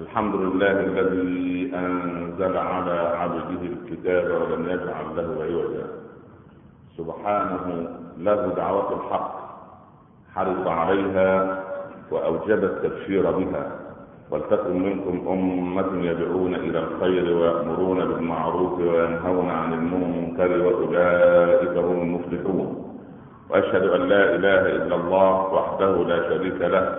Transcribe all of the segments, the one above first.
الحمد لله الذي أنزل على عبده الكتاب ولم يجعل له عوجا. سبحانه له دعوة الحق حرص عليها وأوجب التبشير بها. ولتكن منكم أمة يدعون إلى الخير ويأمرون بالمعروف وينهون عن المنكر وأولئك هم المفلحون. وأشهد أن لا إله إلا الله وحده لا شريك له.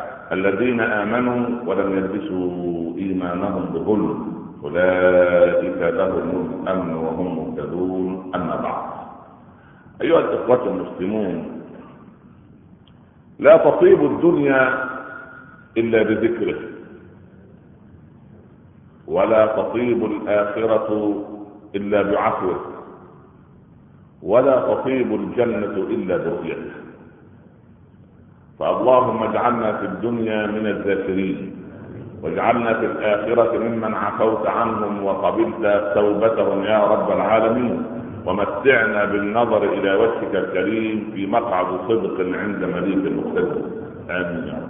الذين آمنوا ولم يلبسوا إيمانهم بظلم أولئك لهم الأمن وهم مهتدون أما بعد. أيها الإخوة المسلمون لا تطيب الدنيا إلا بذكره ولا تطيب الآخرة إلا بعفوه ولا تطيب الجنة إلا برؤيته فاللهم اجعلنا في الدنيا من الذاكرين واجعلنا في الآخرة ممن عفوت عنهم وقبلت توبتهم يا رب العالمين ومتعنا بالنظر إلى وجهك الكريم في مقعد صدق عند مليك مقتدر آمين يا رب.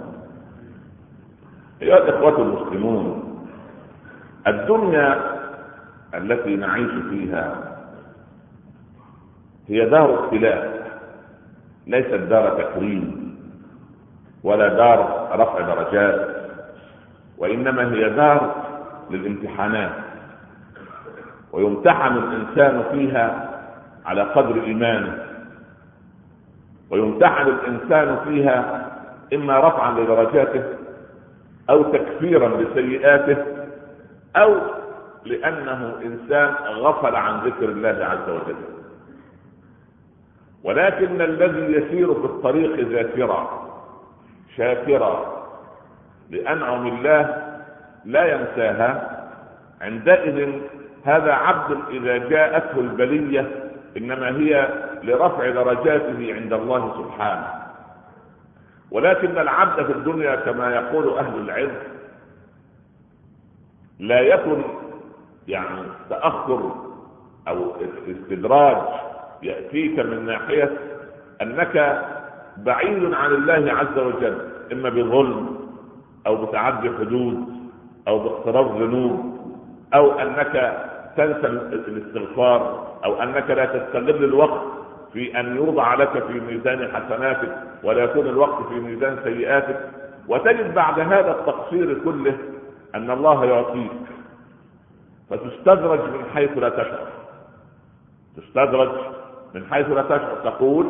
أيها الإخوة المسلمون الدنيا التي نعيش فيها هي دار ابتلاء ليست دار تكريم. ولا دار رفع درجات وإنما هي دار للامتحانات. ويمتحن الإنسان فيها على قدر إيمانه. ويمتحن الإنسان فيها إما رفعا لدرجاته أو تكفيرا لسيئاته أو لأنه إنسان غفل عن ذكر الله عز وجل. ولكن الذي يسير في الطريق ذاكرا. شاكرا لأنعم الله لا ينساها. عندئذ هذا عبد إذا جاءته البلية إنما هي لرفع درجاته عند الله سبحانه. ولكن العبد في الدنيا كما يقول أهل العلم لا يكن يعني تأخر أو استدراج يأتيك من ناحية أنك بعيد عن الله عز وجل إما بظلم أو بتعدي حدود أو باقتراف ذنوب أو أنك تنسى الاستغفار أو أنك لا تستغل الوقت في أن يوضع لك في ميزان حسناتك ولا يكون الوقت في ميزان سيئاتك. وتجد بعد هذا التقصير كله أن الله يعطيك فتستدرج من حيث لا تشعر. تستدرج من حيث لا تشعر. تقول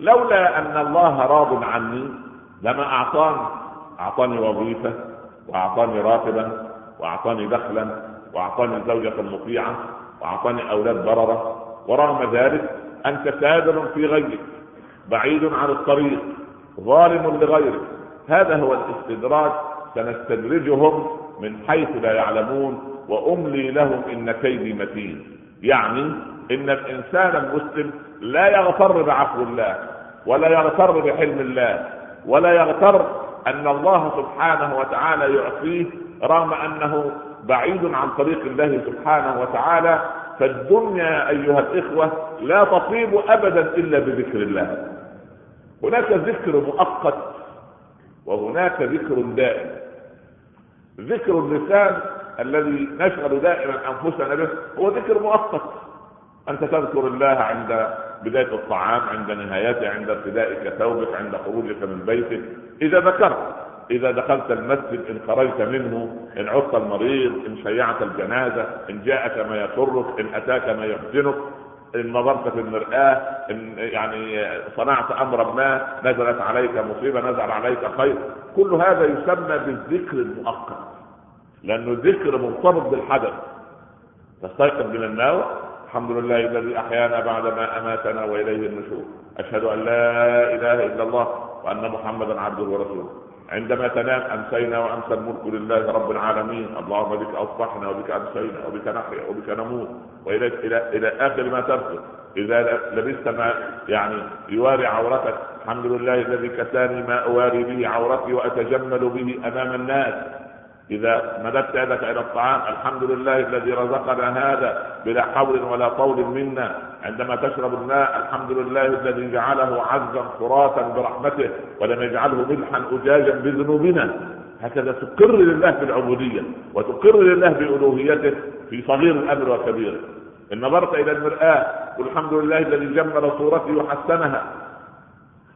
لولا أن الله راض عني لما أعطاني. أعطاني وظيفة وأعطاني راتبا وأعطاني دخلا وأعطاني زوجة مطيعة وأعطاني أولاد برره ورغم ذلك أنت سادر في غيرك بعيد عن الطريق ظالم لغيرك. هذا هو الاستدراج سنستدرجهم من حيث لا يعلمون. وأملي لهم إن كيدي متين. يعني إن الإنسان المسلم لا يغتر بعفو الله ولا يغتر بحلم الله ولا يغتر أن الله سبحانه وتعالى يعطيه رغم أنه بعيد عن طريق الله سبحانه وتعالى. فالدنيا أيها الإخوة لا تطيب ابدا إلا بذكر الله. هناك ذكر مؤقت وهناك ذكر دائم. ذكر اللسان الذي نشغل دائما أنفسنا به هو ذكر مؤقت. أنت تذكر الله عند بداية الطعام عند نهايته عند ارتدائك ثوبك عند خروجك من بيتك. إذا ذكرت إذا دخلت المسجد إن خرجت منه إن عدت المريض إن شيعت الجنازة إن جاءك ما يسرك إن أتاك ما يحزنك إن نظرت في المرآة إن يعني صنعت أمرا ما نزلت عليك مصيبة نزل عليك خير. كل هذا يسمى بالذكر المؤقت. لأنه الذكر مرتبط بالحدث. تستيقظ من النوم الحمد لله الذي أحيانا بعد ما أماتنا وإليه النشور. أشهد أن لا إله إلا الله وأن محمدا عبده ورسوله. عندما تنام أمسينا وأمسى الملك لله رب العالمين. اللهم بك اصبحنا وبك أمسينا وبك نحيا وبك نموت. والى إلى إلى آخر ما تذكر إذا لبست ما يعني يواري عورتك. الحمد لله الذي كساني ما أواري به عورتي وأتجمل به أمام الناس. إذا مددت يدك إلى الطعام الحمد لله الذي رزقنا هذا بلا حول ولا طول منا. عندما تشرب الماء الحمد لله الذي جعله عذبا فراتا برحمته ولم يجعله ملحا أجاجا بذنوبنا. هكذا تقر لله بالعبودية وتقر لله بألوهيته في صغير الأمر وكبيره إن نظرت إلى المرآة والحمد لله الذي جمل صورتي وحسنها.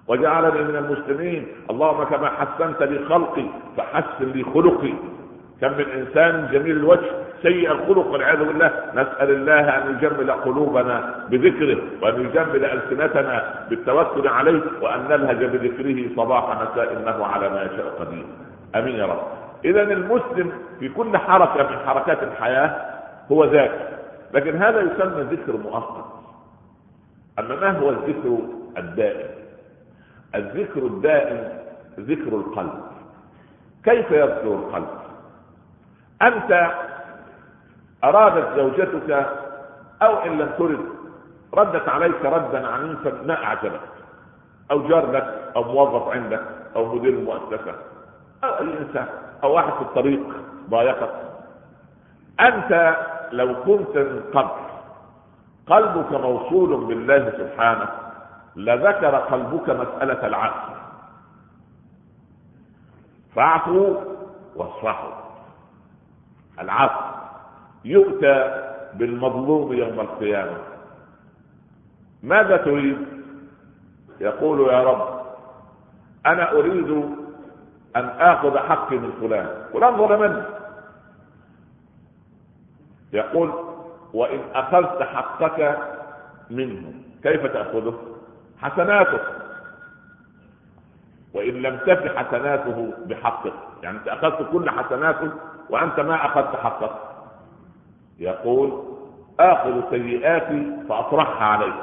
وجعلني من المسلمين. اللهم كما حسنت لي خلقي فحسن لي خلقي كم من انسان جميل الوجه سيء الخلق والعياذ بالله. نسأل الله أن يجمل قلوبنا بذكره وأن يجمل ألسنتنا بالتوكل عليه وأن نلهج بذكره صباح مساء إنه على ما يشاء قدير. آمين يا رب. اذا المسلم في كل حركة من حركات الحياة هو ذاك. لكن هذا يسمى ذكر مؤقت. أما ما هو الذكر الدائم؟ الذكر الدائم ذكر القلب. كيف يذكر القلب؟ أنت أرادت زوجتك أو إن لم ترد ردت عليك ردا عنيفا ما أعجبك أو جار لك أو موظف عندك أو مدير المؤسسه أو أي إنسان أو واحد في الطريق ضايقك. أنت لو كنت من قبل قلبك موصول بالله سبحانه لذكر قلبك مسألة العفو. فاعفوا واصفحوا العفو يؤتى بالمظلوم يوم القيامة. ماذا تريد؟ يقول يا رب أنا أريد أن آخذ حقي من فلان. فلان ظلمني. يقول وإن أخذت حقك منه كيف تأخذه؟ حسناته وإن لم تف حسناته بحقك. يعني أنت أخذت كل حسناته وأنت ما أخذت حقك. يقول آخذ سيئاتي فأطرحها عليك.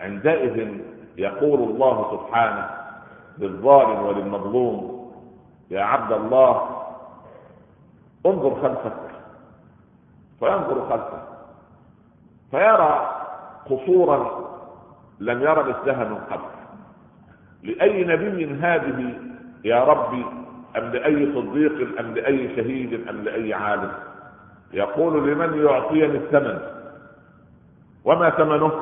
عندئذ يقول الله سبحانه للظالم وللمظلوم يا عبد الله انظر خلفك فينظر خلفه فيرى قصورا لم ير مثلها من قبل. لأي نبي هذه يا ربي أم لأي صديق أم لأي شهيد أم لأي عالم؟ يقول لمن يعطيني الثمن؟ وما ثمنه؟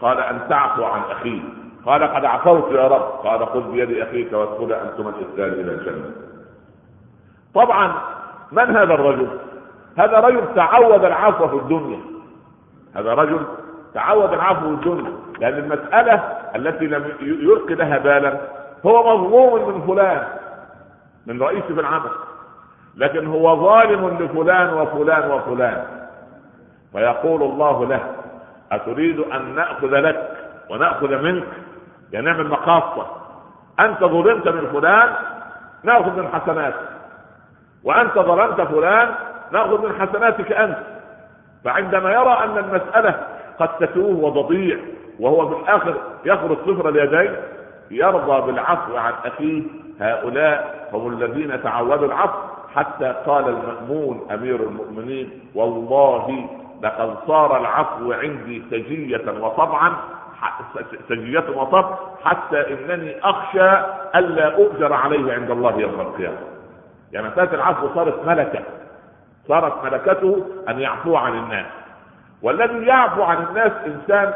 قال أن تعفو عن أخيه قال قد عفوت يا رب. قال خذ بيد أخيك وادخل أنتما الإسلام إلى الجنة. طبعا من هذا الرجل؟ هذا رجل تعود العفو في الدنيا. هذا رجل تعود العفو في الدنيا. لأن المسألة التي لم يلقي لها بالا هو مظلوم من فلان من رئيس في العمل لكن هو ظالم لفلان وفلان وفلان. فيقول الله له أتريد أن نأخذ لك ونأخذ منك يعني نعمل مقاصة أنت ظلمت من فلان نأخذ من حسناتك. وأنت ظلمت فلان نأخذ من حسناتك أنت. فعندما يرى أن المسألة قد تتوه وتضيع وهو في الآخر يخرج صفر اليدين يرضى بالعفو عن أخيه. هؤلاء هم الذين تعودوا العفو. حتى قال المأمون أمير المؤمنين والله لقد صار العفو عندي سجية وطبعا سجية وطبع حتى إنني أخشى ألا أؤجر عليه عند الله يوم القيامة. يعني مسألة العفو صارت ملكة. صارت ملكته أن يعفو عن الناس. والذي يعفو عن الناس إنسان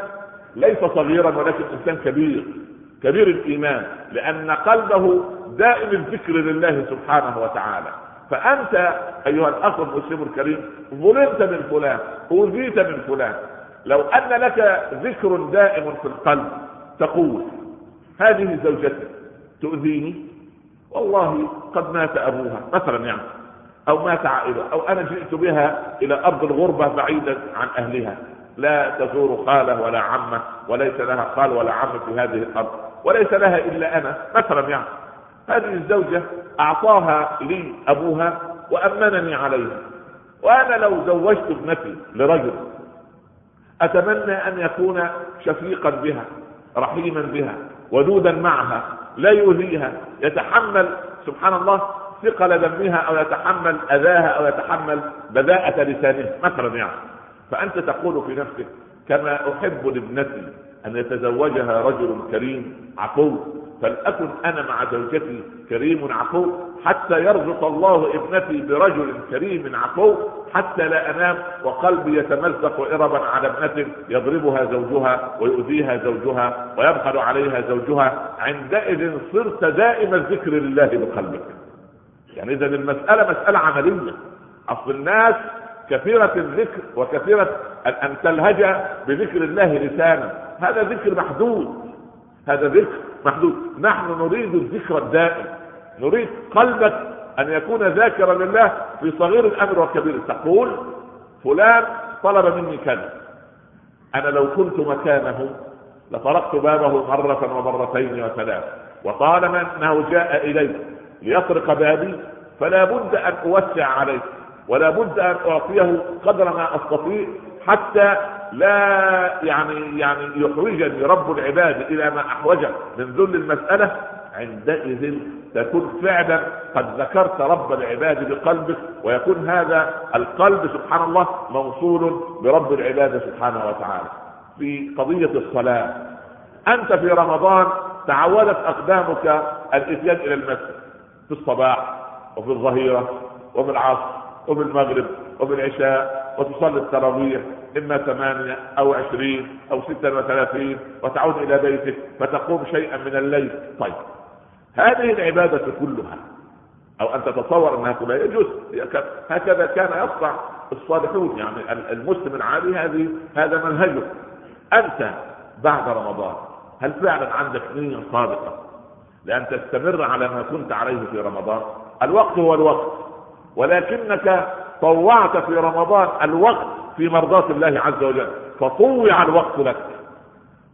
ليس صغيرا ولكن إنسان كبير كبير الإيمان لأن قلبه دائم الذكر لله سبحانه وتعالى. فأنت أيها الأخ المسلم الكريم ظلمت من فلان أوذيت من فلان. لو أن لك ذكر دائم في القلب تقول هذه زوجتي تؤذيني؟ والله قد مات أبوها مثلا يعني أو مات عائلة أو أنا جئت بها إلى أرض الغربة بعيدا عن أهلها. لا تزور خاله ولا عمه وليس لها خال ولا عم في هذه الأرض وليس لها إلا أنا مثلا يعني. هذه الزوجة أعطاها لي أبوها وأمنني عليها. وأنا لو زوجت ابنتي لرجل أتمنى أن يكون شفيقا بها رحيما بها ودودا معها لا يؤذيها يتحمل سبحان الله ثقل دمها أو يتحمل أذاها أو يتحمل بداءة لسانها مثلا يعني. فأنت تقول في نفسك كما أحب لابنتي أن يتزوجها رجل كريم عفو فلأكن أنا مع زوجتي كريم عفو حتى يرزق الله ابنتي برجل كريم عفو حتى لا أنام وقلبي يتمزق إربا على ابنة يضربها زوجها ويؤذيها زوجها ويبخل عليها زوجها. عندئذ صرت دائم الذكر لله بقلبك. يعني إذا المسألة مسألة عملية. أصل الناس كثيرة الذكر وكثيرة ان تلهج بذكر الله لسانا. هذا ذكر محدود. هذا ذكر محدود. نحن نريد الذكر الدائم. نريد قلبك أن يكون ذاكرا لله في صغير الأمر وكبير تقول فلان طلب مني كذا. أنا لو كنت مكانه لطرقت بابه مرة ومرتين وثلاث. وطالما أنه جاء الي ليطرق بابي فلا بد أن أوسع عليه ولا بد أن أعطيه قدر ما أستطيع حتى لا يعني يعني يحوجني رب العباد إلى ما احوجه من ذل المسألة. عندئذ تكون فعلا قد ذكرت رب العباد بقلبك ويكون هذا القلب سبحان الله موصول برب العباد سبحانه وتعالى. في قضية الصلاة أنت في رمضان تعودت أقدامك الإتيان إلى المسجد في الصباح وفي الظهيرة وفي العصر. وفي المغرب وفي العشاء وتصلي التراويح إما ثمانية أو عشرين أو ستة وثلاثين وتعود إلى بيتك فتقوم شيئا من الليل. طيب هذه العبادة كلها أو أن تتصور أنها كلها يجوز. هكذا كان يصنع الصالحون يعني المسلم العادي هذه هذا منهجه. أنت بعد رمضان هل فعلا عندك نية صادقة لأن تستمر على ما كنت عليه في رمضان؟ الوقت هو الوقت. ولكنك طوعت في رمضان الوقت في مرضاة الله عز وجل فطوع الوقت لك.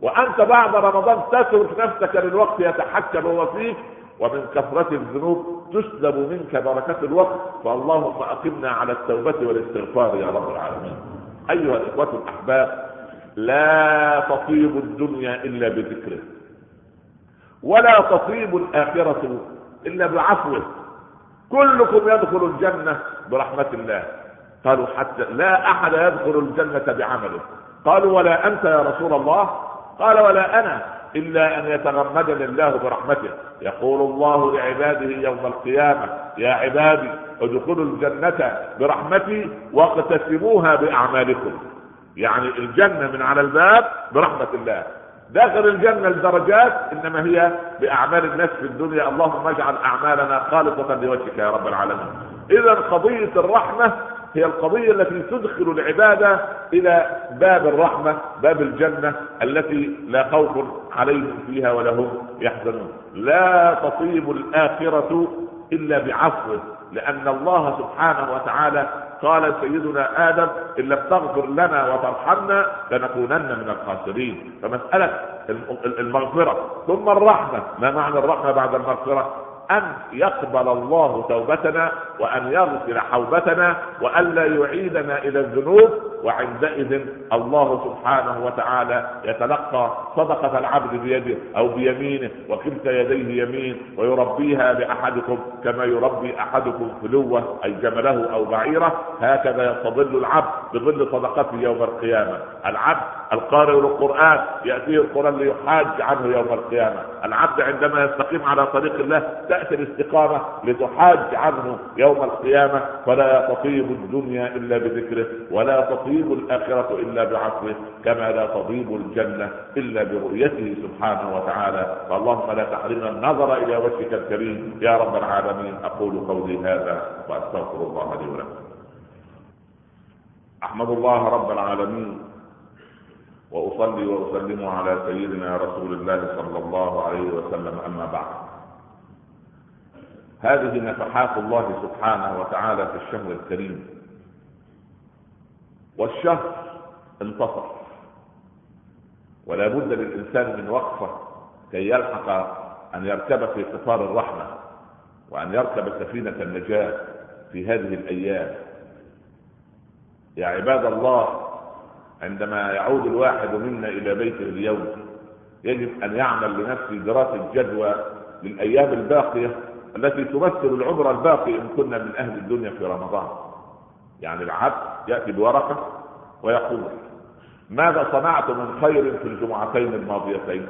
وأنت بعد رمضان تترك نفسك للوقت يتحكم هو فيك ومن كثرة الذنوب تسلب منك بركة الوقت. فاللهم أقمنا على التوبة والاستغفار يا رب العالمين. أيها الإخوة الأحباب لا تطيب الدنيا إلا بذكره ولا تطيب الآخرة إلا بعفوه. كلكم يدخل الجنة برحمة الله. قالوا حتى لا أحد يدخل الجنة بعمله. قالوا ولا أنت يا رسول الله؟ قال ولا أنا إلا أن يتغمدني الله برحمته. يقول الله لعباده يوم القيامة يا عبادي ادخلوا الجنة برحمتي واقتسموها بأعمالكم. يعني الجنة من على الباب برحمة الله. داخل الجنة الدرجات إنما هي بأعمال الناس في الدنيا. اللهم اجعل أعمالنا خالصة لوجهك يا رب العالمين. إذا قضية الرحمة هي القضية التي تدخل العبادة إلى باب الرحمة باب الجنة التي لا خوف عليهم فيها ولا هم يحزنون. لا تطيب الآخرة إلا بعفوه لأن الله سبحانه وتعالى قال سيدنا آدم إن لم تغفر لنا وترحمنا لنكونن من الخاسرين. فمسألة المغفرة. ثم الرحمة. ما معنى الرحمة بعد المغفرة؟ أن يقبل الله توبتنا وأن يغفر حوبتنا وأن لا يعيدنا إلى الذنوب. وعندئذ الله سبحانه وتعالى يتلقى صدقة العبد بيده أو بيمينه وكلتا يديه يمين ويربيها لاحدكم كما يربي أحدكم فلوه أي جمله أو بعيرة. هكذا يستظل العبد بظل صدقته يوم القيامة. العبد القارئ للقرآن يأتيه القرآن ليحاج عنه يوم القيامة. العبد عندما يستقيم على طريق الله تأتي الاستقامة لتحاج عنه يوم القيامة. فلا تطيب الدنيا إلا بذكره ولا تطيب الآخرة إلا بعفوه كما لا تطيب الجنة إلا برؤيته سبحانه وتعالى. فاللهم لا تحرمنا النظر إلى وجهك الكريم. يا رب العالمين أقول قولي هذا وأستغفر الله لي ولكم. أحمد الله رب العالمين. وأصلي وأسلم على سيدنا رسول الله صلى الله عليه وسلم أما بعد. هذه نفحات الله سبحانه وتعالى في الشهر الكريم. والشهر انتصر. ولا بد للإنسان من وقفة كي يلحق أن يركب في قطار الرحمة وأن يركب سفينة النجاة في هذه الأيام. يا عباد الله عندما يعود الواحد منا إلى بيته اليوم يجب أن يعمل لنفسه دراسة جدوى للأيام الباقية التي تمثل العمر الباقي إن كنا من أهل الدنيا في رمضان. يعني العبد يأتي بورقة ويقول ماذا صنعت من خير في الجمعتين الماضيتين؟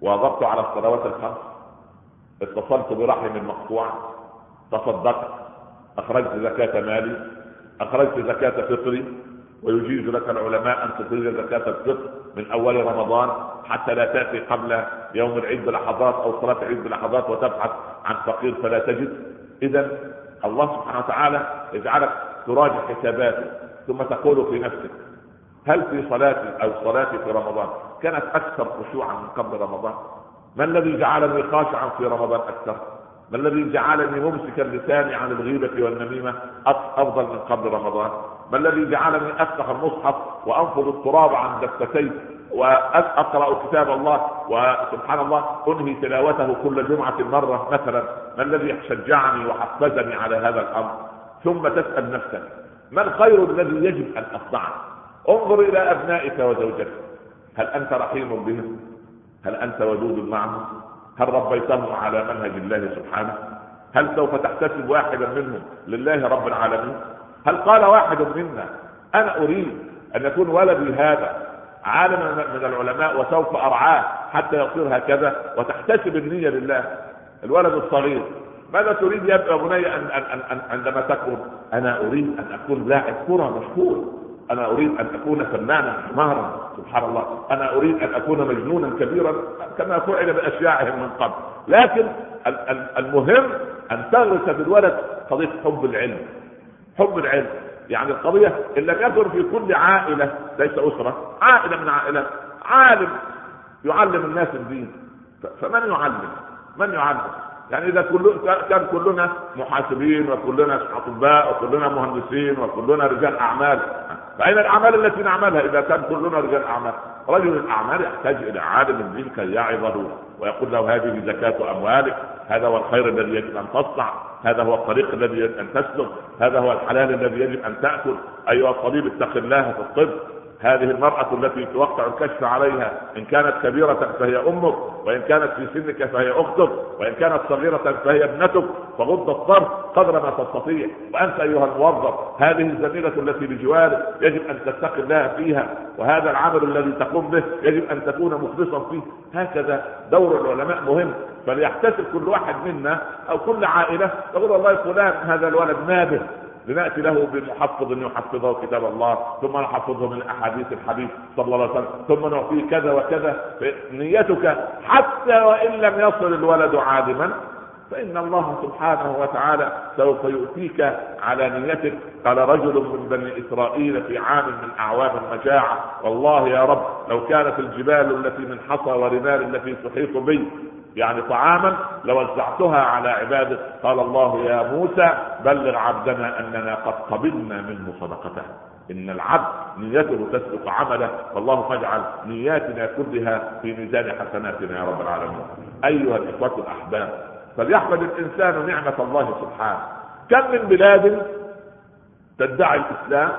واظبت على الصلوات الخمس؟ اتصلت برحم مقطوع تصدقت؟ أخرجت زكاة مالي؟ أخرجت زكاة فطري؟ ويجيز لك العلماء أن تخرج زكاة الفطر من أول رمضان حتى لا تأتي قبل يوم العيد بلحظات أو صلاة العيد بلحظات وتبحث عن فقير فلا تجد. اذا الله سبحانه وتعالى يجعلك تراجع حساباتك ثم تقول في نفسك هل في صلاتي أو صلاتي في رمضان؟ كانت أكثر خشوعا من قبل رمضان. ما الذي جعلني خاشعا في رمضان أكثر؟ ما الذي جعلني ممسكا لساني عن الغيبة والنميمة أفضل من قبل رمضان؟ ما الذي جعلني أفتح المصحف وأنفض التراب عن دفتي وأقرأ كتاب الله وسبحان الله أنهي تلاوته كل جمعة مرة مثلا؟ ما الذي شجعني وحفزني على هذا الأمر؟ ثم تسأل نفسك ما الخير الذي يجب أن أصنعه انظر إلى أبنائك وزوجتك هل أنت رحيم بهم؟ هل أنت ودود معهم؟ هل ربيتهم على منهج الله سبحانه؟ هل سوف تحتسب واحدا منهم لله رب العالمين؟ هل قال واحد منا أنا أريد أن يكون ولدي هذا عالما من العلماء وسوف أرعاه حتى يصير هكذا وتحتسب النية لله؟ الولد الصغير ماذا تريد يا بني أن, أن, أن, عندما تكبر أنا أريد أن أكون لاعب كرة مشهور أنا أريد أن أكون فنانا مهرا سبحان الله. أنا أريد أن أكون مجنونا كبيرا كما فعل بأشياعهم من قبل. لكن المهم أن تغرس في الولد قضية حب العلم. حب العلم. يعني القضية إن لم يكن في كل عائلة ليس أسرة عائلة من عائلات عالم يعلم الناس الدين. فمن يعلم؟ من يعلم؟ يعني إذا كل كان كلنا محاسبين وكلنا أطباء وكلنا مهندسين وكلنا رجال أعمال. فأين الأعمال التي نعملها إذا كان كلنا رجال أعمال؟ رجل الأعمال يحتاج إلى عالم الدين كي يعظه ويقول له هذه زكاة أموالك هذا هو الخير الذي يجب أن تصنع هذا هو الطريق الذي يجب أن تسلك هذا هو الحلال الذي يجب أن تأكل. أيها الطبيب اتق الله في الطب. هذه المرأة التي توقع الكشف عليها إن كانت كبيرة فهي أمك وإن كانت في سنك فهي أختك وإن كانت صغيرة فهي ابنتك فغض الطرف قدر ما تستطيع. وأنت أيها الموظف هذه الزميلة التي بجوارك يجب أن تتقي الله فيها وهذا العمل الذي تقوم به يجب أن تكون مخلصا فيه. هكذا دور العلماء مهم فليحتسب كل واحد منا أو كل عائلة تقول والله فلان هذا الولد نابه لنأتي له بمحفظ يحفظه كتاب الله ثم نحفظه من احاديث الحديث صلى الله عليه وسلم ثم نعطيه كذا وكذا. نيتك حتى وإن لم يصل الولد عالما فإن الله سبحانه وتعالى سوف يؤتيك على نيتك. قال رجل من بني إسرائيل في عام من أعوام المجاعة والله يا رب لو كانت الجبال التي من حصى ورمال التي تحيط بي يعني طعاما لوزعتها على عبادك قال الله يا موسى بلغ عبدنا أننا قد قبلنا منه صدقته. إن العبد نيته تسبق عمله فالله اجعل نياتنا كلها في ميزان حسناتنا يا رب العالمين. أيها الإخوة الأحباب فليحمد الإنسان نعمة الله سبحانه. كم من بلاد تدعي الإسلام؟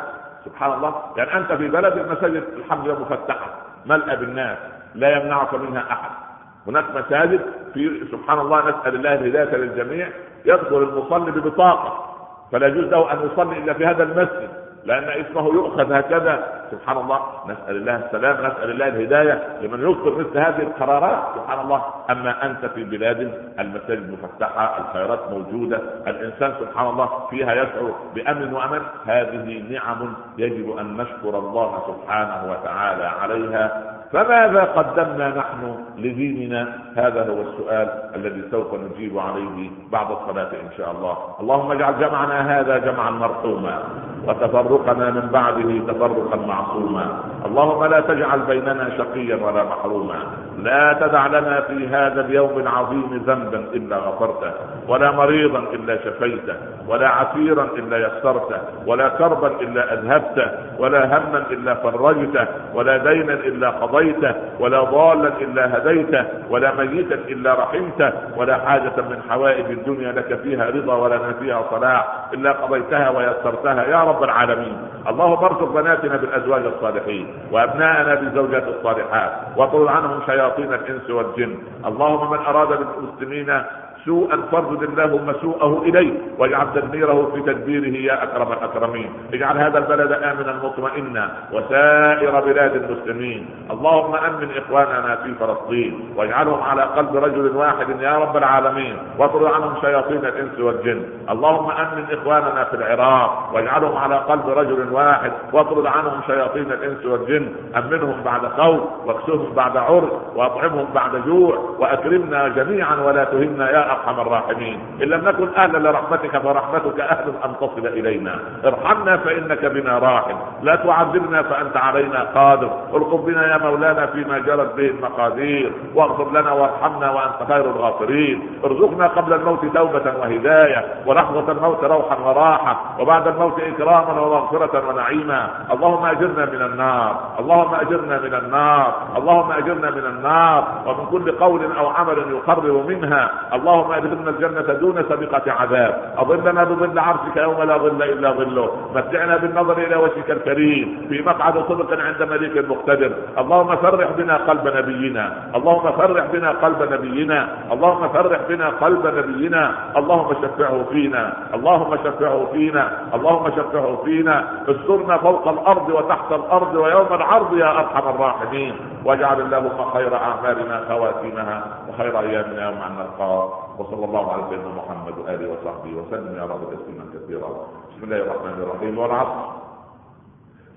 سبحان الله. يعني أنت في بلد المساجد الحمد لله مفتحة. ملأ بالناس لا يمنعك منها أحد. هناك مساجد في سبحان الله نسأل الله الهداية للجميع يدخل المصلي ببطاقة فلا يجوز له أن يصلي إلا في هذا المسجد لأن اسمه يؤخذ هكذا. سبحان الله نسأل الله السلام نسأل الله الهداية لمن يذكر مثل هذه القرارات. سبحان الله أما أنت في بلاد المساجد مفتحه الخيرات موجودة الإنسان سبحان الله فيها يشعر بأمن وأمان هذه نعم يجب أن نشكر الله سبحانه وتعالى عليها. فماذا قدمنا نحن لديننا هذا هو السؤال الذي سوف نجيب عليه بعد الصلاة إن شاء الله. اللهم اجعل جمعنا هذا جمعا مرحوما وتفرقنا من بعده تفرقا معصوما. اللهم لا تجعل بيننا شقيا ولا محروما. لا تدع لنا في هذا اليوم العظيم ذنبا إلا غفرته ولا مريضا إلا شفيته ولا عسيرا إلا يسرته ولا كربا إلا أذهبته ولا هما إلا فرجته ولا دينا إلا قضيته. قضيته ولا ضالا إلا هديته ولا ميتا إلا رحمته ولا حاجة من حوائج الدنيا لك فيها رضا ولنا فيها صلاح إلا قضيتها ويسرتها. يا رب العالمين اللهم ارزق بناتنا بالأزواج الصالحين وأبناءنا بالزوجات الصالحات واطرد عنهم شياطين الإنس والجن. اللهم من أراد بالمسلمين سوءا فردد اللهم سوءه إليه واجعل تدميره في تدبيره يا أكرم الأكرمين. اجعل هذا البلد آمنا مطمئنا وسائر بلاد المسلمين. اللهم أمن إخواننا في فلسطين واجعلهم على قلب رجل واحد يا رب العالمين واطرد عنهم شياطين الإنس والجن. اللهم أمن إخواننا في العراق واجعلهم على قلب رجل واحد واطرد عنهم شياطين الإنس والجن. أمنهم بعد خوف واكسهم بعد عرض واطعمهم بعد جوع واكرمنا جميعا ولا تهنا يا أرحم الراحمين. إن لم نكن أهلا لرحمتك فرحمتك أهل أن تصل إلينا. ارحمنا فإنك بنا راحم. لا تعذبنا فأنت علينا قادر. ارقب بنا يا مولانا فيما جرت به المقادير. واغفر لنا وارحمنا وأنت خير الغافرين. ارزقنا قبل الموت توبة وهداية. ولحظه الموت روحا وراحة. وبعد الموت إكراما ومغفرة ونعيما. اللهم أجرنا من النار. اللهم أجرنا من النار. اللهم أجرنا من النار. ومن كل قول أو عمل يقرب منها. اللهم اللهم ادخلنا الجنة دون سابقة عذاب. أظلنا بظل عرشك يوم لا ظل إلا ظله. متعنا بالنظر إلى وجهك الكريم. في مقعد صدق عند مليك مقتدر. اللهم فرح بنا قلب نبينا. اللهم فرح بنا قلب نبينا. اللهم فرح بنا قلب نبينا. اللهم شفعه فينا. اللهم شفعه فينا. اللهم شفعه فينا. استرنا فوق الأرض وتحت الأرض ويوم العرض يا أرحم الراحمين. واجعل اللهم خير أعمالنا خواتيمها وخير أيامنا يوم أن نلقاك وصلى الله على سيدنا محمد وآله وصحبه وسلم. يا رب تسليما كثيرا. بسم الله الرحمن الرحيم. والعصر.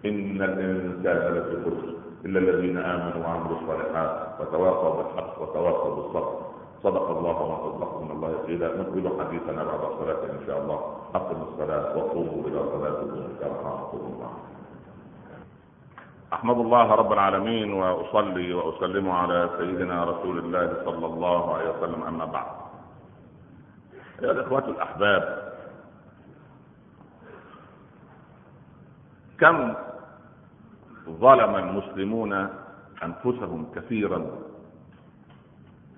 إن الإنسان لفي خسر إلا الذين آمنوا وعملوا الصالحات وتواصوا بالحق وتواصوا بالصبر. صدق الله وما صدقكم الله قيلا نقبل حديثنا بعد الصلاة إن شاء الله. أقم الصلاة وقوموا إلى صلاتكم يرحمكم الله. أحمد الله رب العالمين وأصلي وأسلم على سيدنا رسول الله صلى الله عليه وسلم. أما بعد. يا الإخوة الأحباب. كم ظلم المسلمون أنفسهم كثيرا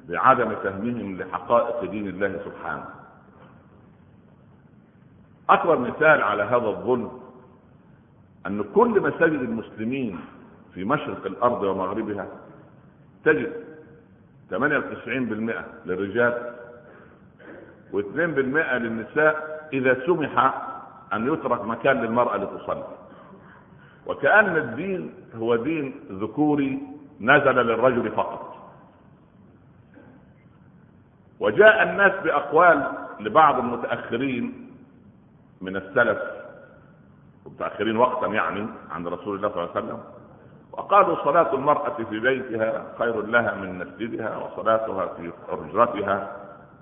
بعدم فهمهم لحقائق دين الله سبحانه. أكبر مثال على هذا الظلم أن كل مساجد المسلمين في مشرق الأرض ومغربها تجد 98% للرجال واثنين بالمئة للنساء إذا سمح أن يترك مكان للمرأة لتصلي. وكأن الدين هو دين ذكوري نزل للرجل فقط. وجاء الناس بأقوال لبعض المتأخرين من السلف المتأخرين وقتا يعني عند رسول الله صلى الله عليه وسلم وقالوا صلاة المرأة في بيتها خير لها من مسجدها وصلاتها في حجرتها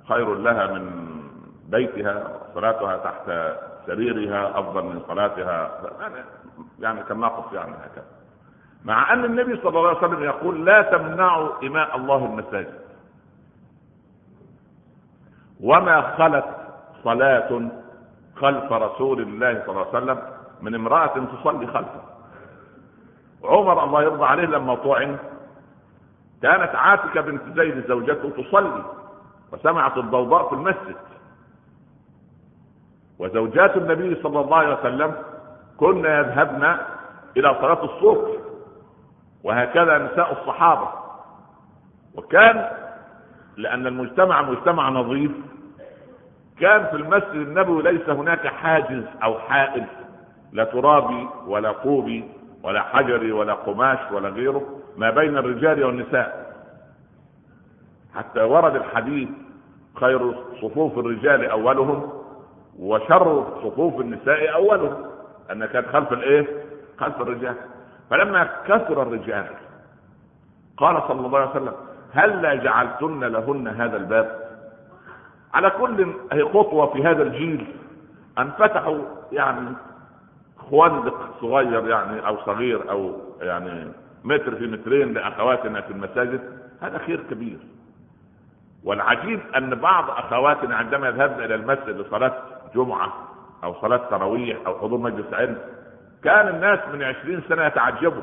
خير لها من بيتها صلاتها تحت سريرها أفضل من صلاتها. يعني كان ناقص يعني هكذا. مع أن النبي صلى الله عليه وسلم يقول لا تمنعوا إماء الله المساجد. وما خلت صلاة خلف رسول الله صلى الله عليه وسلم من امرأة تصلي خلفه. عمر الله يرضى عليه لما طعن كانت عاتكة بنت زيد زوجته تصلي. وسمعت الضوضاء في المسجد. وزوجات النبي صلى الله عليه وسلم كن يذهبن إلى صلاة الصبح وهكذا نساء الصحابة. وكان لأن المجتمع مجتمع نظيف كان في المسجد النبوي ليس هناك حاجز أو حائل لا ترابي ولا قوبي ولا حجري ولا قماش ولا غيره ما بين الرجال والنساء. حتى ورد الحديث خير صفوف الرجال أولهم وشر صفوف النساء أولهم أن كانت خلف الإيه؟ خلف الرجال. فلما كثر الرجال قال صلى الله عليه وسلم هل لا جعلتن لهن هذا الباب؟ على كل خطوة في هذا الجيل أن فتحوا يعني خندق صغير يعني أو صغير أو يعني متر في مترين لأخواتنا في المساجد هذا خير كبير. والعجيب أن بعض أخواتنا عندما يذهبن إلى المسجد لصلاة جمعة أو صلاة تراويح أو حضور مجلس علم كان الناس من عشرين سنة يتعجبوا.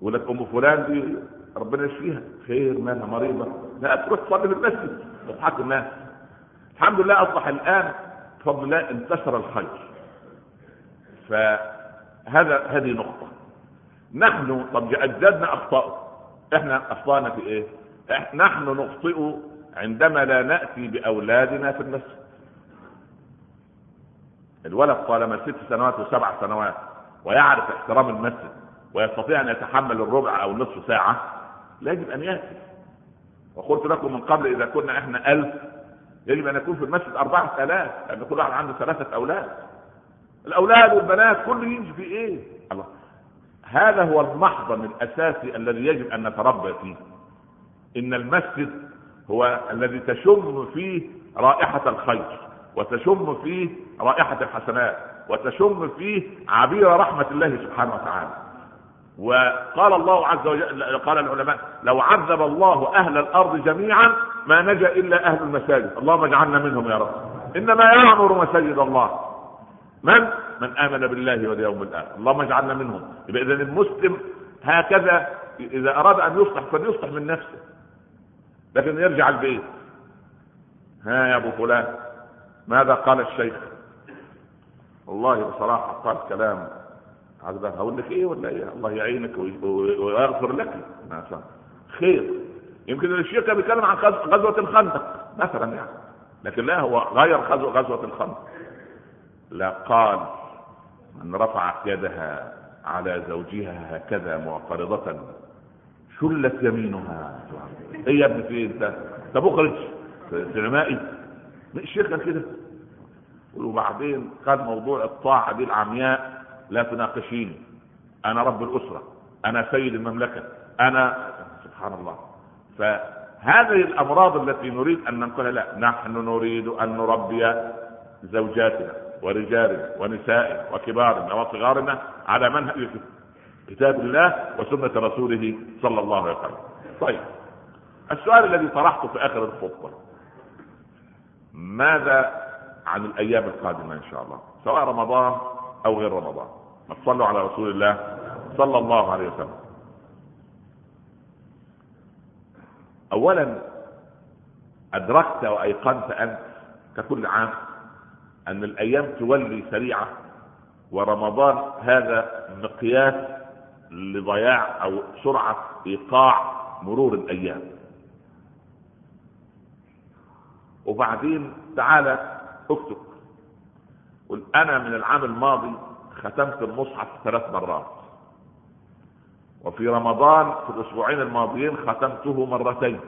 يقول لك أم فلان دي ربنا يشفيها خير مالها مريضة. لا تروح تصلي في المسجد. تضحك الناس. الحمد لله أصبح الآن بفضل الله انتشر الخير. فهذا هذه نقطة. نحن طب اجدادنا اخطاوا إحنا أخطأنا في إيه؟ نحن نخطئ عندما لا نأتي بأولادنا في المسجد. الولد طالما ست سنوات وسبع سنوات ويعرف احترام المسجد ويستطيع أن يتحمل الربع أو نصف ساعة لا يجب أن يأتي. وقلت لكم من قبل إذا كنا إحنا ألف يجب أن يكون في المسجد أربعة آلاف لأن كل واحد عنده ثلاثة أولاد. الأولاد والبنات كل يجي في إيه؟ الله. هذا هو المحضن الاساسي الذي يجب أن نتربى فيه. إن المسجد هو الذي تشم فيه رائحة الخير وتشم فيه رائحة الحسنات وتشم فيه عبير رحمة الله سبحانه وتعالى. وقال الله عز وجل قال العلماء لو عذب الله أهل الأرض جميعا ما نجا إلا أهل المساجد. اللهم اجعلنا منهم يا رب. إنما يعمر مساجد الله. من؟ من آمن بالله واليوم الآخر. اللهم اجعلنا منهم. يبقى اذا المسلم هكذا إذا أراد أن يصلح فليصلح من نفسه. لكن يرجع البيت. ها يا أبو فلان ماذا قال الشيخ؟ والله بصراحة قال كلام. عذبان هقول لك إيه ولا إيه؟ الله يعينك ويغفر لك. خير. يمكن الشيخ كان بيتكلم عن غزوة الخندق مثلا يعني. لكن لا هو غير غزوة الخندق. لا قال من رفعت يدها على زوجها هكذا معترضة. شلت يمينها. إيه يا ابني في انت طب أخرج. سينمائي. الشيخ كان كده. وبعدين قال موضوع الطاعة دي العمياء لا تناقشيني أنا رب الأسرة. أنا سيد المملكة. أنا سبحان الله. فهذه الأمراض التي نريد أن ننقلها لا نحن نريد أن نربي زوجاتنا ورجالنا ونسائنا وكبارنا وصغارنا على منهج كتاب الله وسنة رسوله صلى الله عليه وسلم. طيب السؤال الذي طرحته في آخر الخطبة ماذا عن الأيام القادمة إن شاء الله؟ سواء رمضان أو غير رمضان. ما تصلوا على رسول الله صلى الله عليه وسلم. اولا أدركت وأيقنت انت ككل عام أن الأيام تولي سريعة ورمضان هذا مقياس لضياع أو سرعة إيقاع مرور الأيام. وبعدين تعالى اكتب. قل أنا من العام الماضي ختمت المصحف ثلاث مرات. وفي رمضان في الأسبوعين الماضيين ختمته مرتين.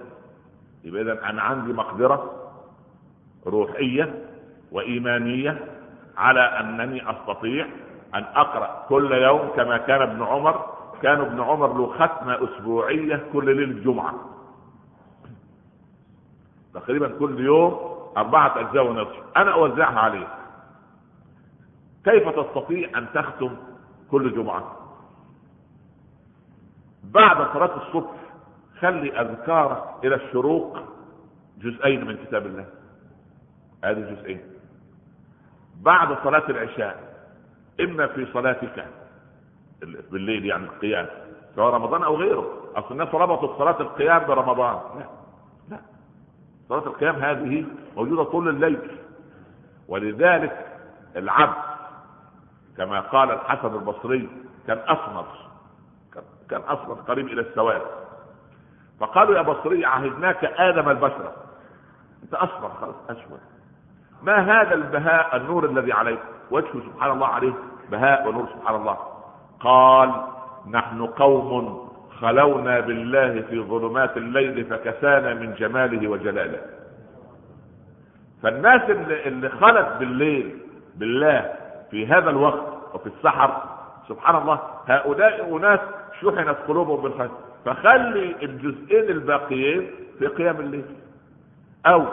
يبقى اذا أنا عندي مقدرة روحية وإيمانية على أنني أستطيع أن أقرأ كل يوم كما كان ابن عمر كان ابن عمر له ختمة أسبوعية كل ليلة جمعة. تقريبا كل يوم أربعة أجزاء ونصف. أنا أوزعها عليه كيف تستطيع أن تختم كل جمعة؟ بعد صلاة الصبح خلي أذكارك إلى الشروق جزئين من كتاب الله. هذه جزئين. بعد صلاة العشاء إما في صلاتك بالليل يعني القيام. سواء رمضان أو غيره. أصل الناس ربطوا صلاة القيام برمضان. لا لا. صلاة القيام هذه موجودة طول الليل. ولذلك العبد كما قال الحسن البصري كان أسمر كان أسمر قريب إلى السواد. فقالوا يا بصري عهدناك آدم البشرة. أنت أسمر خلاص أسود ما هذا البهاء النور الذي عليك؟ وجهه سبحان الله عليه بهاء ونور سبحان الله. قال نحن قوم خلونا بالله في ظلمات الليل فكسانا من جماله وجلاله. فالناس اللي, اللي خلت بالليل بالله في هذا الوقت وفي السحر سبحان الله هؤلاء أناس شحنت قلوبهم بالخير. فخلي الجزئين الباقيين في قيام الليل. أو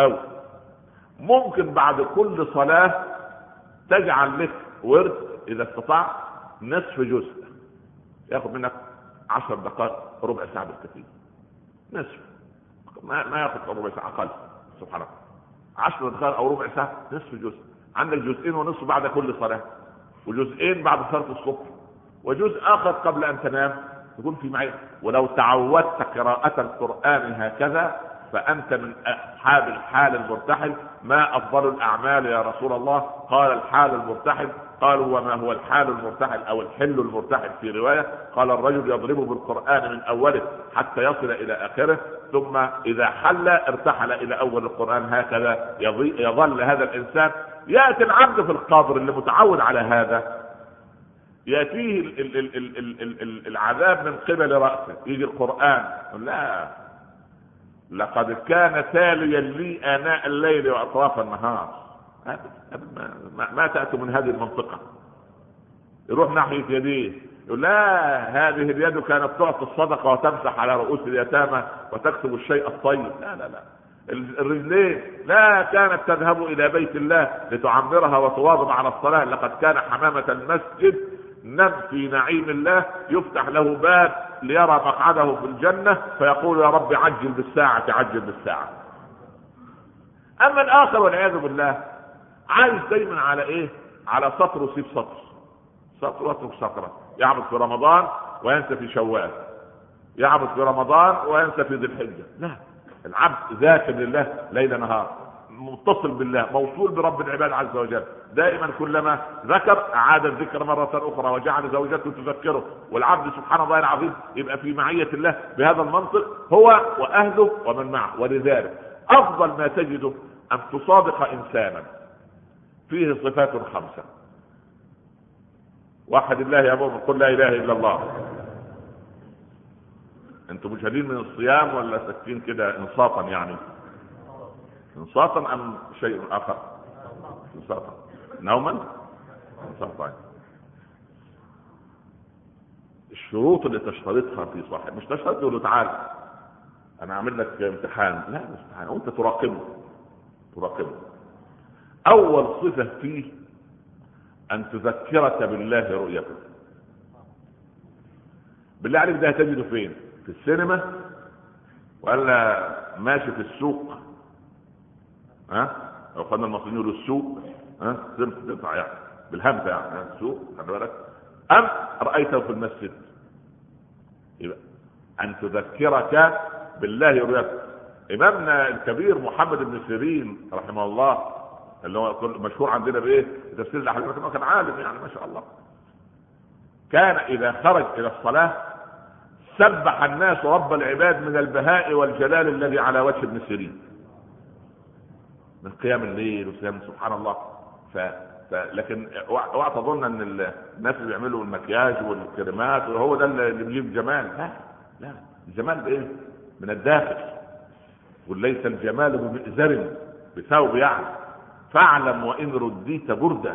أو. ممكن بعد كل صلاة تجعل لك ورد إذا استطعت نصف جزء. ياخذ منك عشر دقائق ربع ساعة بالكثير. نصف. ما ما ياخذ ربع ساعة أقل. سبحان الله. عشر دقائق أو ربع ساعة نصف جزء. عندك جزئين ونصف بعد كل صلاة وجزئين بعد صلاة الصبح وجزء آخر قبل أن تنام. تكون في معية ولو تعودت قراءة القرآن هكذا فأنت من أصحاب الحال المرتحل. ما أفضل الأعمال يا رسول الله؟ قال الحال المرتحل. قالوا وما هو الحال المرتحل أو الحل المرتحل في رواية؟ قال الرجل يضرب بالقرآن من أوله حتى يصل إلى آخره ثم إذا حل ارتحل إلى أول القرآن هكذا. يظل هذا الإنسان. يأتي العبد في القبر اللي متعود على هذا. يأتيه العذاب من قبل رأسه. يجي القرآن. لا. لقد كان تاليا لي آناء الليل وأطراف النهار. ما, ما تاتوا من هذه المنطقة. يروح ناحية يديه. يقول لا هذه اليد كانت تعطي الصدقة وتمسح على رؤوس اليتامى وتكتب الشيء الطيب. لا لا لا. الرجلين لا كانت تذهب إلى بيت الله لتعمرها وتواظب على الصلاة. لقد كان حمامة المسجد نم في نعيم الله يفتح له باب ليرى مقعده في الجنة فيقول يا رب عجل بالساعة عجل بالساعة. أما الآخر والعياذ بالله عايش دايما على إيه؟ على سطر وسيب سطر. سطر واترك سطرة. يعبد في رمضان وينسى في شوال. يعبد في رمضان وينسى في ذي الحجة. لا العبد ذاكر لله ليل نهار. متصل بالله موصول برب العباد عز وجل. دائما كلما ذكر أعاد الذكر مرة أخرى وجعل زوجته تذكره. والعبد سبحان الله العظيم يبقى في معية الله بهذا المنطق هو وأهله ومن معه. ولذلك أفضل ما تجده أن تصادق انسانا. فيه صفات خمسة. واحد الله يا مؤمن قل لا إله إلا الله. أنتم مشاهدين من الصيام ولا ساكتين كده انصافا يعني؟ انصافا أم شيء آخر؟ انصافا نوما؟ انصافا الشروط اللي تشترطها في صاحب مش تشترط تقول له تعالى أنا أعمل لك امتحان. لا مش امتحان. وانت تراقبه. تراقبه. أول صفة فيه أن تذكرك بالله رؤيته. بالله عليك ده هتجده فين؟ في السينما ولا ماشي في السوق؟ ها؟ لو خدنا المصريين يقولوا السوق ها تنفع يعني. بالهمزه يعني السوق خلي بالك. أم رأيته في المسجد؟ يبقى أن تذكرك بالله رؤيته إمامنا الكبير محمد بن سيرين رحمه الله اللي هو مشهور عندنا بإيه؟ تفسير الأحاديث كان عالم يعني ما شاء الله. كان إذا خرج إلى الصلاة سبح الناس رب العباد من البهاء والجلال الذي على وجه ابن سيرين. من قيام الليل وصيام سبحان الله. ف... ف... لكن اوعى تظن أن الناس اللي بيعملوا المكياج والكريمات وهو ده اللي بيجيب جمال. لا لا الجمال بإيه؟ من الداخل. وليس الجمال بمئزر بثوب يعني. فاعلم وإن رديت بردا.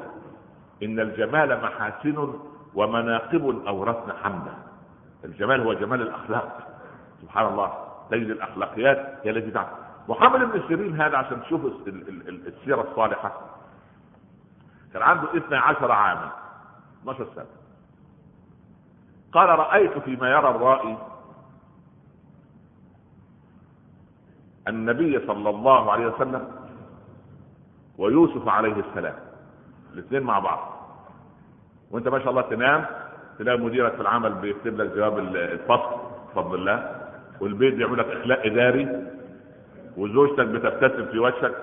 إن الجمال محاسن ومناقب اورثنا حمدا. الجمال هو جمال الأخلاق. سبحان الله. تجد الأخلاقيات هي التي تعمل. محمد بن سيرين هذا عشان تشوف السيرة الصالحة. كان عنده 12 عاما 12 سنة. قال رأيت فيما يرى الرائي النبي صلى الله عليه وسلم ويوسف عليه السلام. الاثنين مع بعض. وانت ما شاء الله تنام تلاقي مديرك في العمل بيكتب لك جواب الفصل بفضل الله. والبيت بيعمل لك إخلاء إداري. وزوجتك بتبتسم في وجهك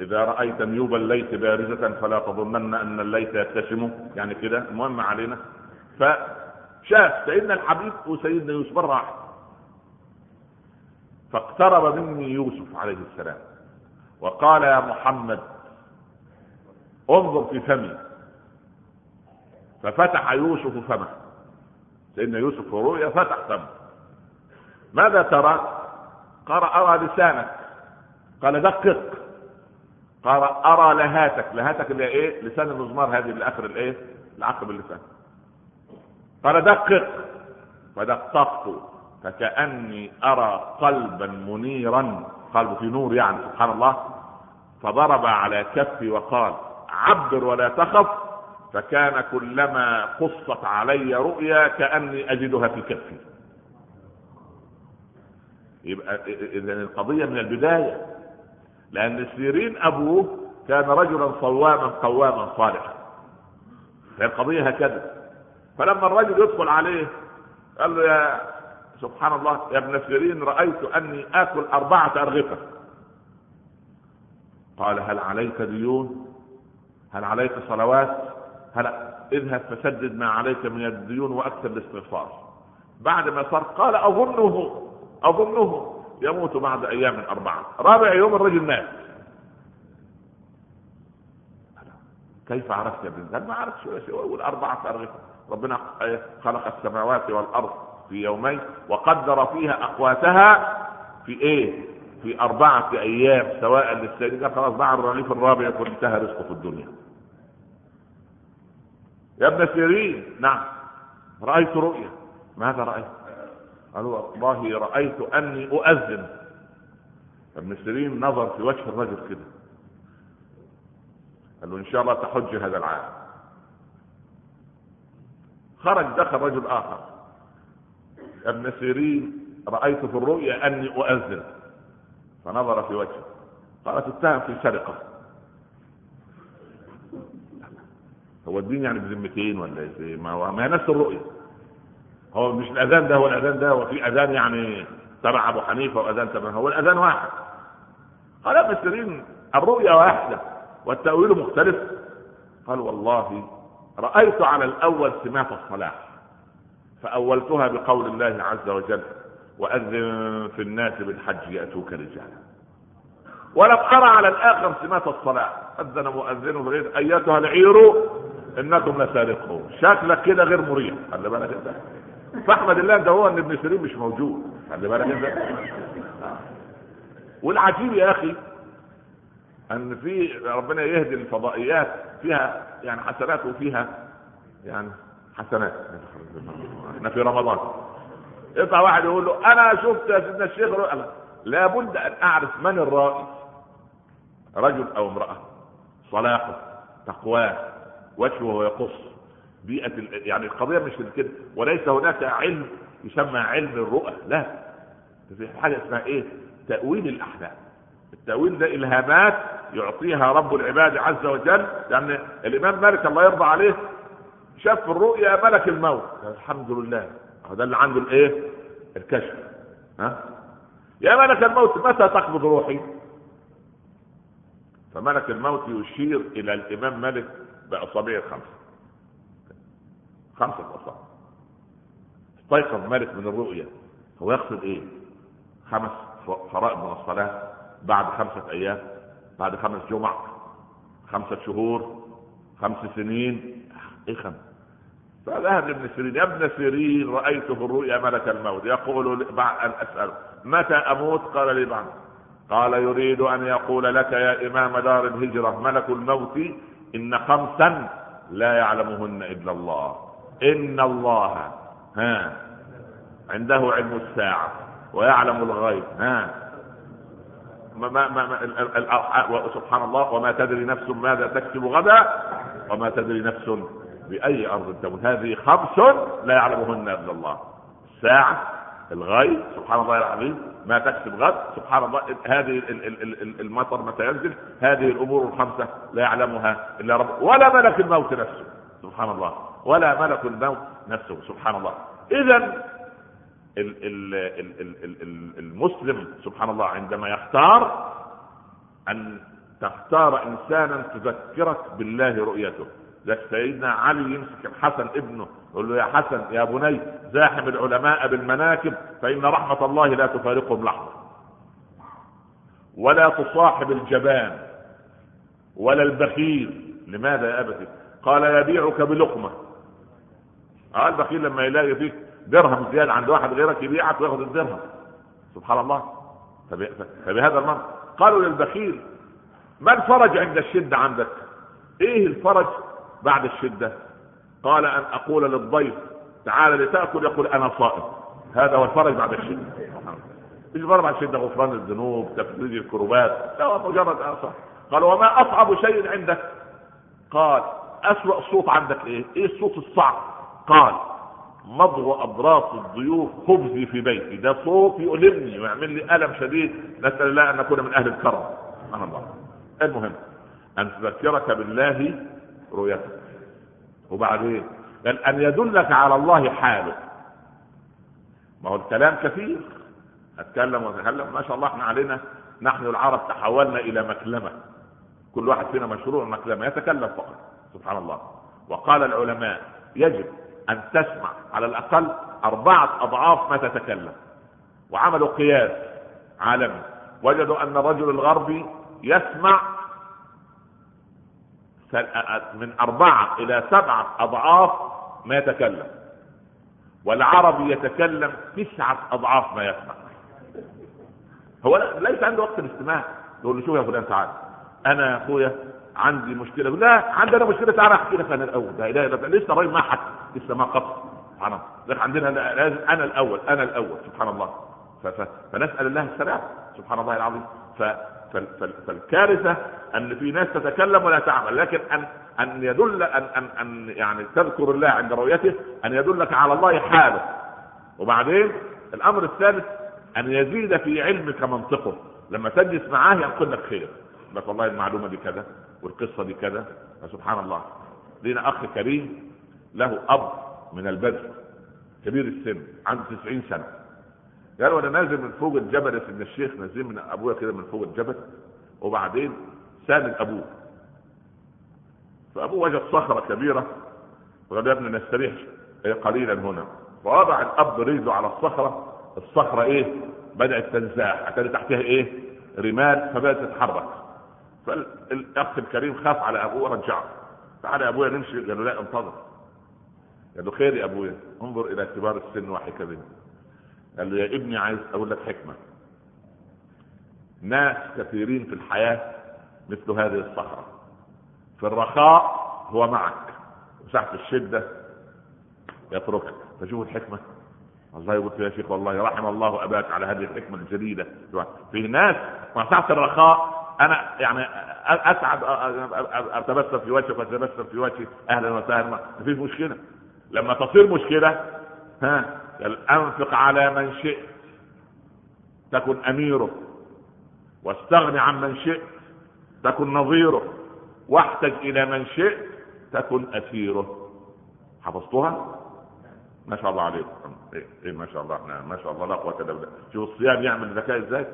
إذا رأيت نيوب الليث بارزة فلا تظنن أن الليث يبتسم. يعني كده المهم علينا. فشاف سيدنا الحبيب وسيدنا يوسف مره واحدة فاقترب مني يوسف عليه السلام. وقال يا محمد انظر في فمي. ففتح يوسف فمه. سيدنا يوسف في رؤيا فتح فمه. ماذا ترى؟ قال ارى لسانك. قال دقق. قال أرى لهاتك. لهاتك اللي إيه؟ لسان المزمار هذه اللي آخر الإيه؟ العقب اللسان قال دقق. فدققت. فكأني أرى قلبا منيرا. قلب في نور يعني سبحان الله. فضرب على كفي وقال عبر ولا تخف. فكان كلما قصت علي رؤيا كأني أجدها في كفي. يبقى اذا القضية من البداية. لأن سيرين أبوه كان رجلا صواما قواما صالحا. هي القضية هكذا. فلما الرجل يدخل عليه قال له يا سبحان الله يا ابن سيرين رأيت أني آكل أربعة أرغفة. قال هل عليك ديون؟ هل عليك صلوات؟ هل اذهب فسدد ما عليك من الديون وأكثر الاستغفار. بعد ما صار قال أظنه. أظنه يموت بعد أيام أربعة. رابع يوم الرجل مات. كيف عرفت يا ابن قال ما عرفت ولا شيء والاربعه ارغفه ربنا خلق السماوات والأرض في يومين وقدر فيها أقواتها في إيه؟ في أربعة أيام سواء للسيد خلاص بعد الرغيف الرابع يكون انتهى رزقه في الدنيا. يا ابن سيرين نعم. رأيت رؤيا ماذا رأيت؟ قال والله رأيت أني أؤذن. ابن سيرين نظر في وجه الرجل كده. قال له إن شاء الله تحج هذا العام. خرج دخل رجل آخر. ابن سيرين رأيت في الرؤيا أني أؤذن. فنظر في وجهه. قال تتهم في سرقة. هو الدين يعني بذمتين ولا إيه؟ ما هو ما هي نفس الرؤيه هو مش الأذان ده هو الأذان ده وفي أذان يعني تبع أبو حنيفة وأذان تبع هو الأذان واحد. قال ابن سيرين الرؤيا واحدة والتأويل مختلف. قال والله رأيت على الأول سمات الصلاح فأولتها بقول الله عز وجل وأذن في الناس بالحج يأتوك رجالا. ولم ارى على الآخر سمات الصلاه أذن مؤذن بغير أيتها العير إنكم لسارقون. شكلك كده غير مريح. خلي بالك انت. فاحمد الله ده هو إن ابن سيرين مش موجود. خلي بالك انت. والعجيب يا أخي أن في ربنا يهدي الفضائيات فيها يعني حسنات وفيها يعني حسنات. إحنا في رمضان. يطلع واحد يقول له أنا شفت يا سيدنا الشيخ لابد أن أعرف من الرائي رجل أو امرأة. صلاحه تقواه وجهه يقص. بيئة يعني القضية مش كده. وليس هناك علم يسمى علم الرؤى لا. في حاجة اسمها إيه؟ تأويل الأحلام التأويل ده إلهامات يعطيها رب العباد عز وجل. يعني الإمام مالك الله يرضى عليه شاف في الرؤيا ملك الموت. الحمد لله. ده اللي عنده الإيه؟ الكشف. ها؟ يا ملك الموت متى تقبض روحي؟ فملك الموت يشير إلى الإمام مالك بأصابعه الخمسة. خمسة اصابع استيقظ مالك من الرؤيا هو يقصد إيه؟ خمس فرائض من الصلاة بعد خمسة أيام بعد خمس جمع خمسة شهور خمس سنين. إيه خمس؟ فذهب لابن سيرين يا ابن سيرين رايت في الرؤيا ملك الموت. يقول بعد أن أسأل متى أموت؟ قال لي بعد. قال يريد أن يقول لك يا إمام دار الهجرة ملك الموت إن خمسا لا يعلمهن إلا الله. إن الله ها عنده علم الساعة ويعلم الغيب ها. ما ما ما سبحان الله وما تدري نفس ماذا تكسب غدا وما تدري نفس بأي أرض تموت. هذه خمس لا يعلمهن إلا الله. الساعة الغيب سبحان الله العظيم ما تكسب غد سبحان الله هذه المطر متى ينزل هذه الأمور الخمسة لا يعلمها إلا رب ولا ملك الموت نفسه سبحان الله. ولا ملك الموت نفسه سبحان الله. اذا المسلم سبحان الله عندما يختار أن تختار إنسانا تذكرك بالله رؤيته. لك سيدنا علي يمسك الحسن ابنه يقول له يا حسن يا بني زاحم العلماء بالمناكب فإن رحمة الله لا تفارقهم لحظة. ولا تصاحب الجبان ولا البخيل. لماذا يا أبتي؟ قال يبيعك بلقمة. قال البخيل لما يلاقي فيك درهم زيادة عند واحد غيرك يبيعك وياخذ الدرهم. سبحان الله. فبهذا المنطق قالوا للبخيل ما الفرج عند الشدة عندك؟ إيه الفرج بعد الشدة؟ قال أن أقول للضيف تعال لتأكل يقول أنا صائم. هذا هو الفرج بعد الشدة. مش بعد الشدة غفران الذنوب تفريج الكروبات. لا مجرد أصح قال وما أصعب شيء عندك؟ قال أسوأ صوت عندك إيه؟ إيه الصوت الصعب؟ قال مضغ أضراس الضيوف خبزي في بيتي. ده صوت يؤلمني ويعمل لي ألم شديد نسأل الله أن نكون من أهل الكرم. سبحان الله. المهم أن تذكرك بالله رؤيتك. وبعدين بل أن يدلك على الله حاله. ما هو الكلام كثير. أتكلم وأتكلم. ما شاء الله إحنا علينا. نحن العرب تحولنا إلى مكلمة. كل واحد فينا مشروع مكلمة. يتكلم فقط. سبحان الله. وقال العلماء يجب أن تسمع على الأقل أربعة أضعاف ما تتكلم. وعملوا قياس عالمي. وجدوا أن الرجل الغربي يسمع من أربعة إلى سبعة أضعاف ما يتكلم. والعربي يتكلم تسعة أضعاف ما يسمع. هو ليس عنده وقت الاستماع. يقول له شوف يا فلان تعال. أنا يا أخويا عندي مشكلة. لا عندنا مشكلة تعال أحكي لك أنا الأول. لا إله إلا لسه الراجل ما حكى لسه ما قص سبحان الله. عندنا لازم أنا الأول أنا الأول سبحان الله. فنسأل الله السلام. سبحان الله العظيم. فالكارثة أن في ناس تتكلم ولا تعمل. لكن ان أن يدل ان ان أن يعني تذكر الله عند رؤيته أن يدلك على الله حاله. وبعدين الأمر الثالث أن يزيد في علمك منطقه. لما تجلس معاه ينقل لك خير لك والله المعلومة دي كذا والقصة دي كذا. فسبحان الله. لينا أخ كريم له أب من البدو كبير السن عنده 90 سنة. قال وأنا نازل من فوق الجبل يا سيدنا الشيخ نازل من أبويا كده من فوق الجبل وبعدين ساند أبوه. فأبوه وجد صخرة كبيرة وقال يا ابني نستريح قليلا هنا. فوضع الأب رجله على الصخرة الصخرة إيه؟ بدأت تنزاح حتى تحتها إيه؟ رمال فبدأت تتحرك. فالأخ الكريم خاف على أبوه رجعه تعالى يا أبويا نمشي قال له لا انتظر. قال له خير يا أبويا انظر إلى كبار السن وحكمهم. قال له يا ابني عايز أقول لك حكمة. ناس كثيرين في الحياة مثل هذه الصخره في الرخاء هو معك وساعة الشدة يتركك. فشوف الحكمة؟ الله يقول يا شيخ والله رحم الله أباك على هذه الحكمة الجديدة في ناس مع ساعة الرخاء أنا يعني أسعد أتبسم في وجهك وأتبسم في وجهي أهلا وسهلا. ما فيش مشكلة. لما تصير مشكلة ها أنفق على من شئت تكن أميره واستغن عن من شئت تكن نظيره واحتج إلى من شئت تكن أسيره. حفظتها ما شاء الله عليكم. إيه, إيه ما شاء الله إحنا ما شاء الله لا قوة إلا بالله. شوف الصيام يعمل ذكاء إزاي؟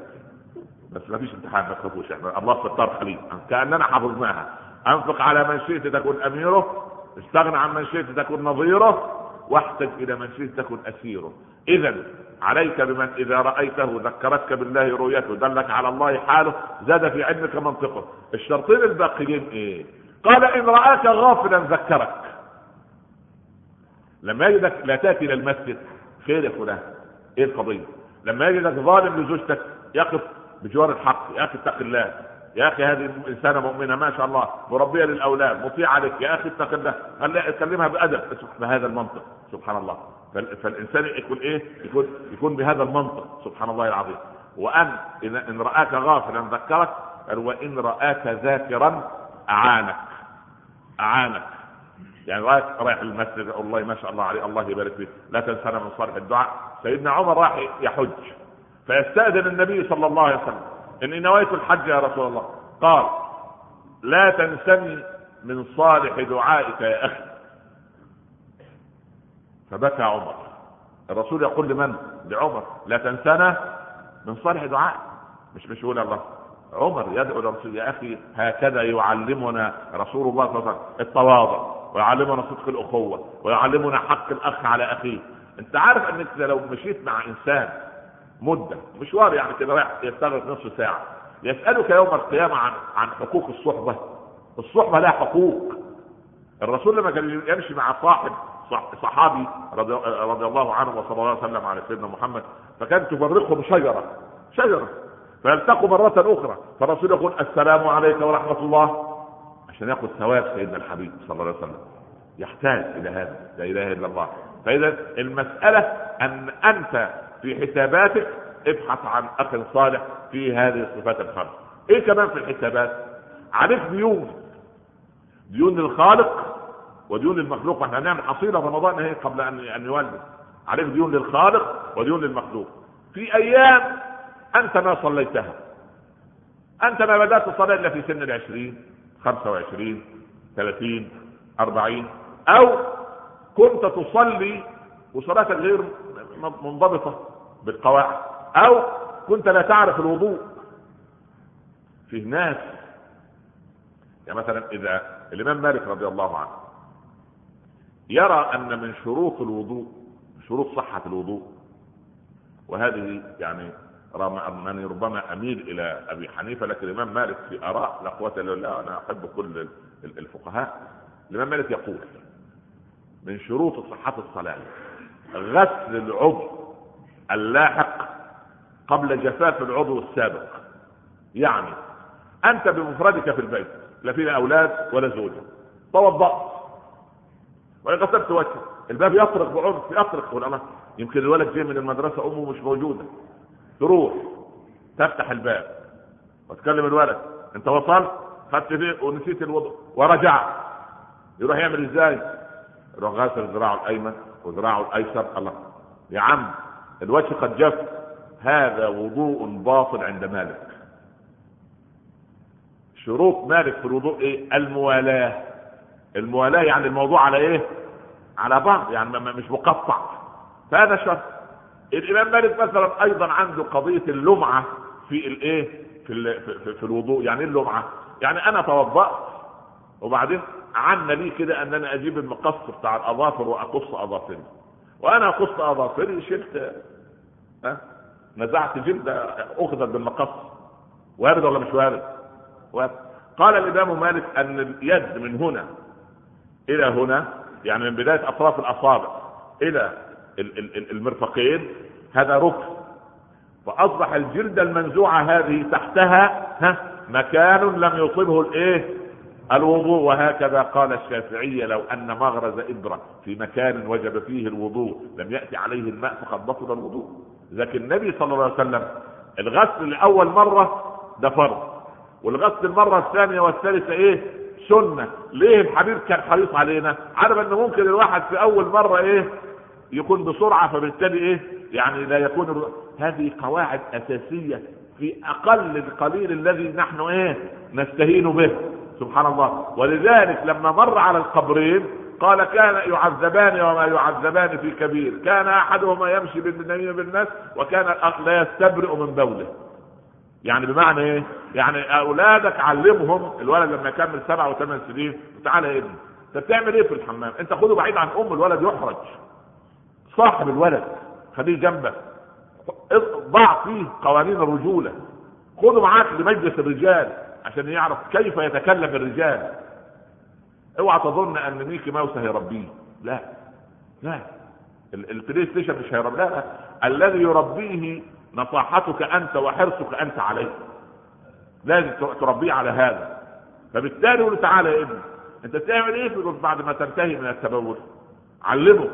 بس ما فيش امتحان ما تخافوش إحنا الله ستار خليل كأننا حفظناها. أنفق على من شئت تكن أميره استغنى عن من شئت تكن نظيره واحتج إلى من شئت تكن أسيره. اذا عليك بمن إذا رأيته ذكرتك بالله رؤيته دلك على الله حاله زاد في علمك منطقه. الشرطين الباقيين إيه؟ قال إن رآك غافلا ذكرك. لما يجدك لا تأتي إلى المسجد خير يا فلان إيه القضية؟ لما يجدك ظالم لزوجتك يقف بجوار الحق يا أخي اتق الله. يا أخي هذه إنسانة مؤمنة ما شاء الله مربية للأولاد مطيعة لك يا أخي اتق الله خليها تكلمها بأدب؟ بهذا المنطق سبحان الله. فالإنسان يكون إيه؟ يكون يكون بهذا المنطق سبحان الله العظيم. وأن إن رآك غافلا ذكرك قال وإن رآك ذاكرا أعانك أعانك. يعني رايك رايح المسجد الله ما شاء الله عليه الله يبارك فيك. لا تنسانا من صالح الدعاء. سيدنا عمر راح يحج فيستأذن النبي صلى الله عليه وسلم. إني نويت الحج يا رسول الله. قال لا تنسني من صالح دعائك يا أخي. فبكى عمر. الرسول يقول لمن؟ لعمر. لا تنسنا من صالح دعائك. مش مش يقول الله. عمر يدعو للرسول يا أخي هكذا يعلمنا رسول الله صلى الله عليه وسلم التواضع ويعلمنا صدق الأخوة ويعلمنا حق الأخ على أخيه. أنت عارف أنك لو مشيت مع إنسان مدة مشوار يعني كده رايح يستغرق نصف ساعة. يسألك يوم القيامة عن عن حقوق الصحبة. الصحبة لها حقوق. الرسول لما كان يمشي مع صاحب صحابي رضي, رضي الله عنه وصلى الله عليه وسلم على سيدنا محمد فكانت تفرقهم شجرة شجرة. فيلتقوا مرة أخرى. فالرسول يقول السلام عليك ورحمة الله. عشان يأخذ ثواب سيدنا الحبيب صلى الله عليه وسلم. يحتاج إلى هذا لا إله إلا الله. فإذا المسألة أن أنت في حساباتك ابحث عن أخ صالح في هذه الصفات الخمس. إيه كمان في الحسابات؟ عليك ديون. ديون للخالق وديون للمخلوق وإحنا هنعمل حصيلة رمضان اهي قبل ان أن يولد عليك ديون للخالق وديون للمخلوق في أيام أنت ما صليتها. أنت ما بدأت الصلاة إلا في سن العشرين خمسة وعشرين ثلاثين أربعين. أو كنت تصلي وصلاتك غير منضبطة. بالقواعد. أو كنت لا تعرف الوضوء. فيه ناس يعني مثلا إذا الإمام مالك رضي الله عنه يرى أن من شروط الوضوء شروط صحة الوضوء وهذه يعني من ربما أميل إلى أبي حنيفة لكن الإمام مالك في آراء لا قوة الا بالله أنا أحب كل الفقهاء. الإمام مالك يقول من شروط صحة الصلاة غسل العضو اللاحق قبل جفاف العضو السابق. يعني أنت بمفردك في البيت لا فينا أولاد ولا زوجة. توضأت وغسلت وجهك. الباب يطرق بعنف يطرق. تقول الله يمكن الولد جاي من المدرسة أمه مش موجودة. تروح تفتح الباب وتكلم الولد. أنت وصلت؟ خدت فيه ونسيت الوضوء ورجعت يروح يعمل إزاي؟ يروح غاسل ذراعه الأيمن وذراعه الأيسر. الله. يا عم. الوجه قد جف هذا وضوء باطل عند مالك. شروط مالك في الوضوء إيه؟ الموالاه. الموالاه يعني الموضوع على إيه؟ على بعض يعني مش مقطع. فهذا شرط. الإمام مالك مثلا أيضا عنده قضية اللمعة في الايه في, في, في الوضوء. يعني إيه اللمعة؟ يعني أنا توضات وبعدين عنا لي كده ان أنا أجيب المقص بتاع الأظافر وأقص أظافري. وأنا أقص أظافري شلت ها؟ نزعت جلده أخذت بالمقص. وارد ولا مش وارد؟ وارد. قال الإمام مالك أن اليد من هنا إلى هنا يعني من بداية أطراف الأصابع إلى المرفقين هذا ركن. فأصبح الجلده المنزوعه هذه تحتها ها مكان لم يصبه الإيه؟ الوضوء. وهكذا قال الشافعية لو أن مغرز إبرة في مكان وجب فيه الوضوء لم يأتي عليه الماء فقد بطل الوضوء. لكن النبي صلى الله عليه وسلم الغسل لأول مرة ده فرض والغسل المرة الثانية والثالثة إيه؟ سنة. ليه الحبيب كان حريص علينا؟ عارف إن ممكن الواحد في أول مرة إيه؟ يكون بسرعة فبالتالي إيه؟ يعني لا يكون هذه قواعد أساسية في أقل القليل الذي نحن إيه؟ نستهين به. سبحان الله. ولذلك لما مر على القبرين قال كان يعذبان وما يعذبان في كبير كان أحدهما يمشي بالنميمه بالناس وكان لا يستبرئ من بوله. يعني بمعنى إيه؟ يعني أولادك علمهم الولد لما يكمل سبع وثمان سنين تعالى يا ابني أنت بتعمل إيه في الحمام؟ أنت خده بعيد عن أم الولد يحرج. صاحب الولد خليه جنبك. ضع فيه قوانين الرجوله خده معاك لمجلس الرجال عشان يعرف كيف يتكلم الرجال. اوعى تظن ان ميكي ماوس هيربيه. لا. لا. البلاي ستيشن مش هيربيه لا, لا. الذي يربيه نصاحتك انت وحرصك انت عليه. لازم تربيه على هذا. فبالتالي قول تعالى يا ابني انت بتعمل إيه في بعد ما تنتهي من التبول؟ علمه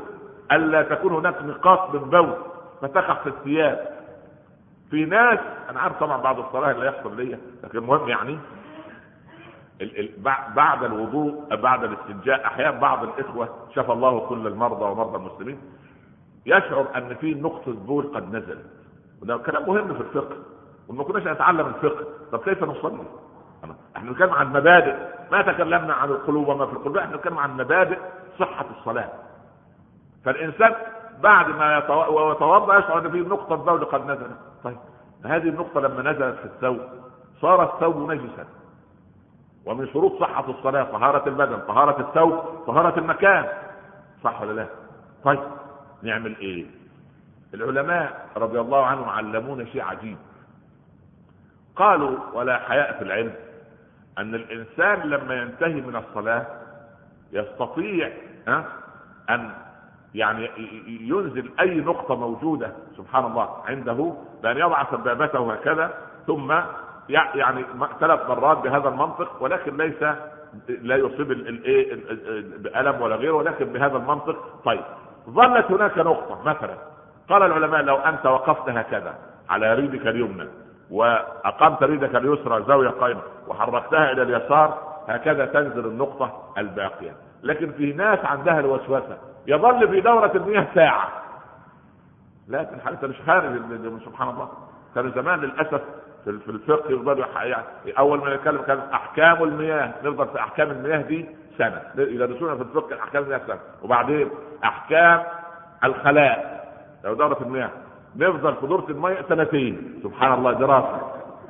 الا تكون هناك نقاط من بول فتقع في الثياب. في ناس أنا عارف طبعا بعد الصلاة اللي يحصل ليا لكن المهم يعني بعد الوضوء بعد الاستنجاء أحيانا بعض الإخوة شفى الله كل المرضى ومرضى المسلمين يشعر أن في نقطة بول قد نزلت. وده كلام مهم في الفقه. وما كناش نتعلم الفقه. طب كيف نصلي؟ إحنا بنتكلم عن مبادئ. ما تكلمنا عن القلوب وما في القلوب. إحنا بنتكلم عن مبادئ صحة الصلاة. فالإنسان بعد ما يتوضا يشعر أن في نقطة بول قد نزلت. طيب هذه النقطة لما نزلت في الثوب صار الثوب نجسا. ومن شروط صحة الصلاة طهارة البدن طهارة الثوب طهارة المكان. صح ولا لا؟ طيب نعمل إيه؟ العلماء رضي الله عنهم علمونا شيء عجيب. قالوا ولا حياء في العلم. أن الإنسان لما ينتهي من الصلاة يستطيع أن يعني ينزل أي نقطة موجودة سبحان الله عنده بأن يضع سبابته هكذا ثم يعني ثلاث مرات بهذا المنطق ولكن ليس لا يصيب الايه بألم ولا غيره ولكن بهذا المنطق طيب. ظلت هناك نقطة مثلا قال العلماء لو أنت وقفت هكذا على ريدك اليمنى وأقمت ريدك اليسرى زاوية قائمة وحركتها إلى اليسار هكذا تنزل النقطة الباقية. لكن في ناس عندها الوسوسة يظل في دورة المياه ساعة. لكن حتى مش خارج سبحان الله. كان زمان للأسف في الفقه يفضلوا يعني أول ما نتكلم كان أحكام المياه نفضل في أحكام المياه دي سنة. يدرسونا في الفقه أحكام المياه سنة. وبعدين أحكام الخلاء. لو دورة المياه. نفضل في دورة المياه سنتين. سبحان الله دراسة.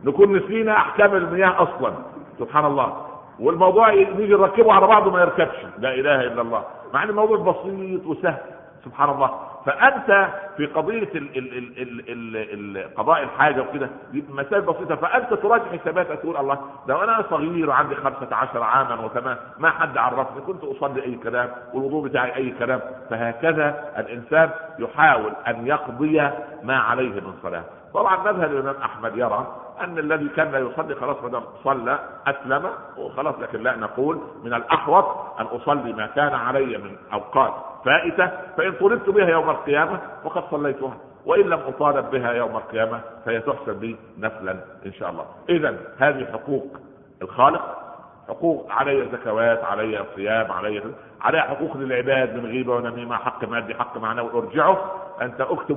نكون نسينا أحكام المياه أصلا. سبحان الله. والموضوع نيجي نركبه على بعضه ما يركبش. لا إله إلا الله. مع إن الموضوع بسيط وسهل. سبحان الله. فأنت في قضية قضاء الحاجة وكده مسائل بسيطة. فأنت تراجع حساباتك تقول الله لو أنا صغير وعندي 15 عاما وتمام ما حد عرفني كنت أصلي أي كلام والوضوء بتاعي أي كلام فهكذا الإنسان يحاول أن يقضي ما عليه من صلاة. طبعا مذهب الإمام أحمد يرى أن الذي كان لا يصلي خلاص ما دام صلى أسلم وخلاص لكن لا نقول من الأحوط أن أصلي ما كان علي من أوقات فائتة فإن طلبت بها يوم القيامة فقد صليتها وإن لم أطالب بها يوم القيامة فهي تحسب لي نفلا إن شاء الله. اذا هذه حقوق الخالق حقوق علي زكوات علي صيام علي علي حقوق للعباد من غيبة ونميمة حق مادي حق معنوي. أرجعه أنت أكتب